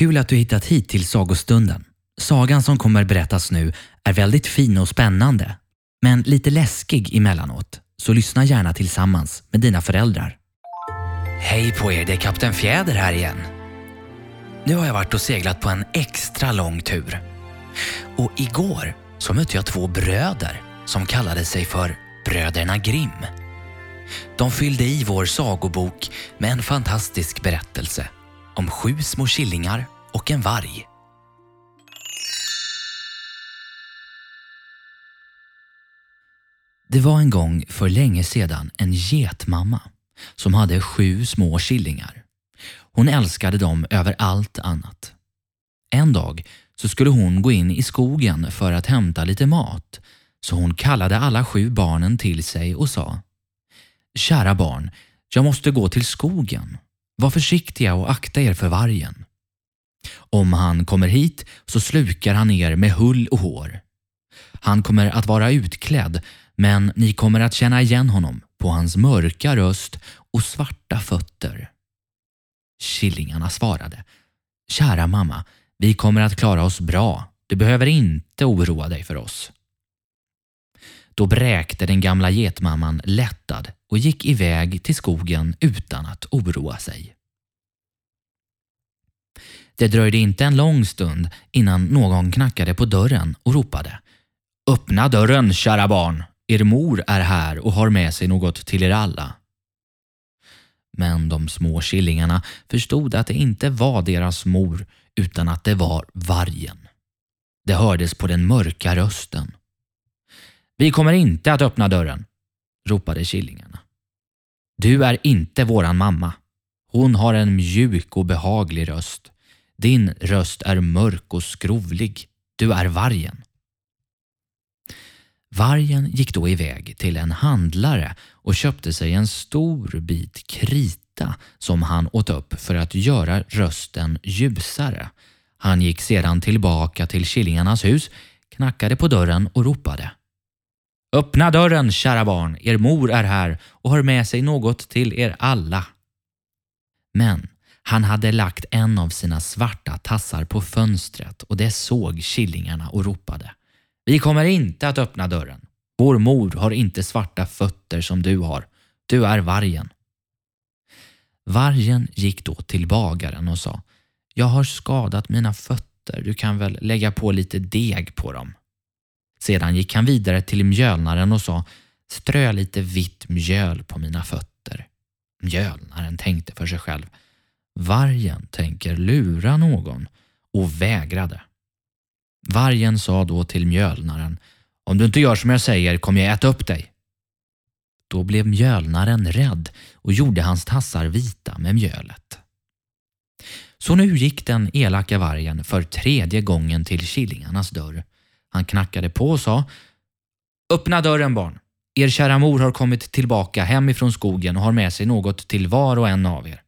Kul att du hittat hit till sagostunden. Sagan som kommer berättas nu är väldigt fin och spännande, men lite läskig emellanåt. Så lyssna gärna tillsammans med dina föräldrar. Hej på er, det är Kapten Fjäder här igen. Nu har jag varit och seglat på en extra lång tur. Och igår så mötte jag två bröder som kallade sig för Bröderna Grimm. De fyllde i vår sagobok med en fantastisk berättelse om sju små killingar och en varg. Det var en gång för länge sedan en getmamma som hade sju små killingar. Hon älskade dem över allt annat. En dag så skulle hon gå in i skogen för att hämta lite mat så hon kallade alla sju barnen till sig och sa Kära barn, jag måste gå till skogen. Var försiktiga och akta er för vargen. Om han kommer hit så slukar han er med hull och hår. Han kommer att vara utklädd men ni kommer att känna igen honom på hans mörka röst och svarta fötter. Killingarna svarade Kära mamma, vi kommer att klara oss bra. Du behöver inte oroa dig för oss. Då bräkte den gamla getmamman lättad och gick iväg till skogen utan att oroa sig. Det dröjde inte en lång stund innan någon knackade på dörren och ropade Öppna dörren, kära barn! Er mor är här och har med sig något till er alla. Men de små killingarna förstod att det inte var deras mor utan att det var vargen. Det hördes på den mörka rösten. Vi kommer inte att öppna dörren, ropade killingen. Du är inte våran mamma. Hon har en mjuk och behaglig röst. Din röst är mörk och skrovlig. Du är vargen. Vargen gick då iväg till en handlare och köpte sig en stor bit krita som han åt upp för att göra rösten ljusare. Han gick sedan tillbaka till killingarnas hus, knackade på dörren och ropade. Öppna dörren, kära barn, er mor är här och har med sig något till er alla. Men han hade lagt en av sina svarta tassar på fönstret och det såg killingarna och ropade. Vi kommer inte att öppna dörren. Vår mor har inte svarta fötter som du har. Du är vargen. Vargen gick då till bagaren och sa Jag har skadat mina fötter. Du kan väl lägga på lite deg på dem. Sedan gick han vidare till mjölnaren och sa Strö lite vitt mjöl på mina fötter. Mjölnaren tänkte för sig själv Vargen tänker lura någon och vägrade. Vargen sa då till mjölnaren Om du inte gör som jag säger kommer jag äta upp dig. Då blev mjölnaren rädd och gjorde hans tassar vita med mjölet. Så nu gick den elaka vargen för tredje gången till killingarnas dörr. Han knackade på och sa Öppna dörren barn. Er kära mor har kommit tillbaka hemifrån skogen och har med sig något till var och en av er.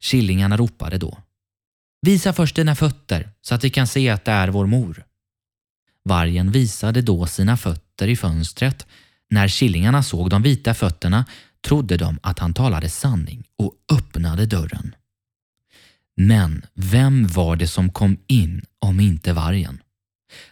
Killingarna ropade då. Visa först dina fötter så att vi kan se att det är vår mor. Vargen visade då sina fötter i fönstret. När killingarna såg de vita fötterna trodde de att han talade sanning och öppnade dörren. Men vem var det som kom in om inte vargen?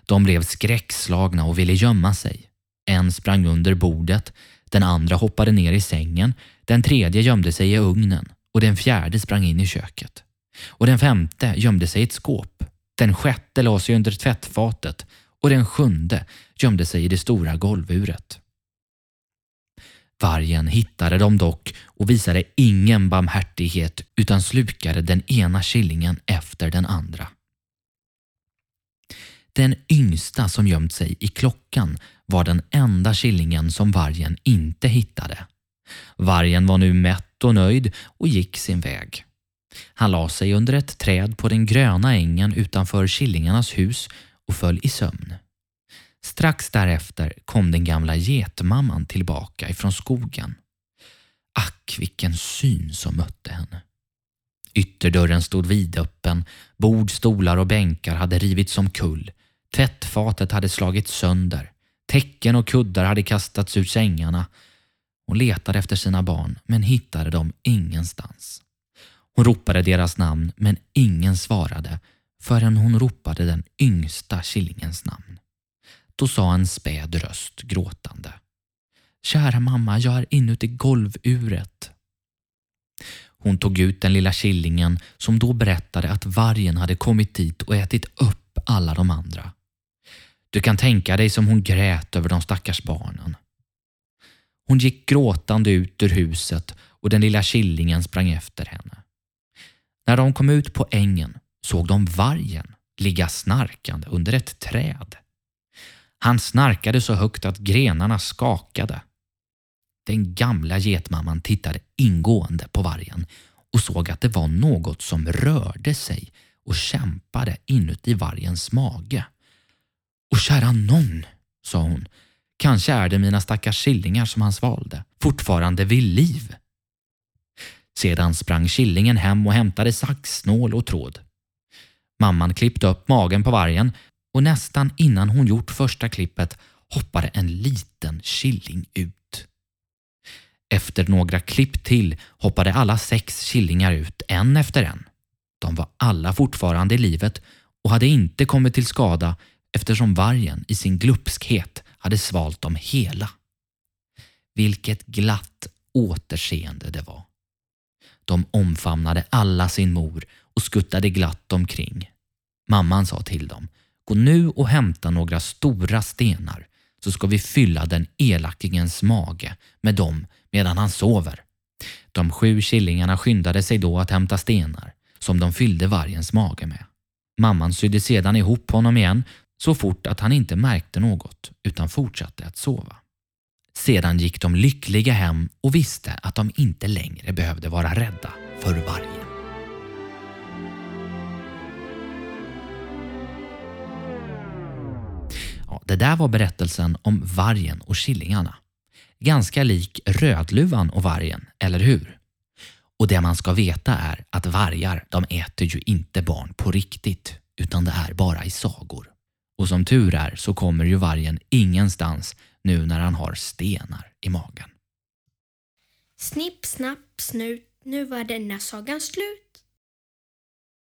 De blev skräckslagna och ville gömma sig. En sprang under bordet, den andra hoppade ner i sängen, den tredje gömde sig i ugnen och den fjärde sprang in i köket. Och den femte gömde sig i ett skåp. Den sjätte la sig under tvättfatet och den sjunde gömde sig i det stora golvuret. Vargen hittade dem dock och visade ingen barmhärtighet utan slukade den ena killingen efter den andra. Den yngsta som gömt sig i klockan var den enda killingen som vargen inte hittade. Vargen var nu mätt och nöjd och gick sin väg. Han la sig under ett träd på den gröna ängen utanför killingarnas hus och föll i sömn. Strax därefter kom den gamla getmamman tillbaka ifrån skogen. Ack vilken syn som mötte henne. Ytterdörren stod vidöppen, bord, stolar och bänkar hade rivits omkull, tvättfatet hade slagits sönder, täcken och kuddar hade kastats ur sängarna. Hon letade efter sina barn men hittade dem ingenstans. Hon ropade deras namn men ingen svarade förrän hon ropade den yngsta killingens namn. Då sa en späd röst gråtande. Kära mamma, jag är inuti golvuret. Hon tog ut den lilla killingen som då berättade att vargen hade kommit dit och ätit upp alla de andra. Du kan tänka dig som hon grät över de stackars barnen. Hon gick gråtande ut ur huset och den lilla killingen sprang efter henne. När de kom ut på ängen såg de vargen ligga snarkande under ett träd. Han snarkade så högt att grenarna skakade. Den gamla getmamman tittade ingående på vargen och såg att det var något som rörde sig och kämpade inuti vargens mage. Och kära nån, sa hon, kanske är det mina stackars killingar som han svalde, fortfarande vid liv. Sedan sprang killingen hem och hämtade sax, snål och tråd. Mamman klippte upp magen på vargen och nästan innan hon gjort första klippet hoppade en liten killing ut. Efter några klipp till hoppade alla sex killingar ut en efter en. De var alla fortfarande i livet och hade inte kommit till skada eftersom vargen i sin glupskhet hade svalt dem hela. Vilket glatt återseende det var. De omfamnade alla sin mor och skuttade glatt omkring. Mamman sa till dem, gå nu och hämta några stora stenar så ska vi fylla den elakingens mage med dem medan han sover. De sju killingarna skyndade sig då att hämta stenar som de fyllde vargens mage med. Mamman sydde sedan ihop honom igen så fort att han inte märkte något utan fortsatte att sova. Sedan gick de lyckliga hem och visste att de inte längre behövde vara rädda för vargen. Ja, det där var berättelsen om vargen och killingarna. Ganska lik Rödluvan och vargen, eller hur? Och det man ska veta är att vargar, de äter ju inte barn på riktigt, utan det är bara i sagor. Och som tur är så kommer ju vargen ingenstans nu när han har stenar i magen. Snipp, snapp, snut, nu var denna sagan slut.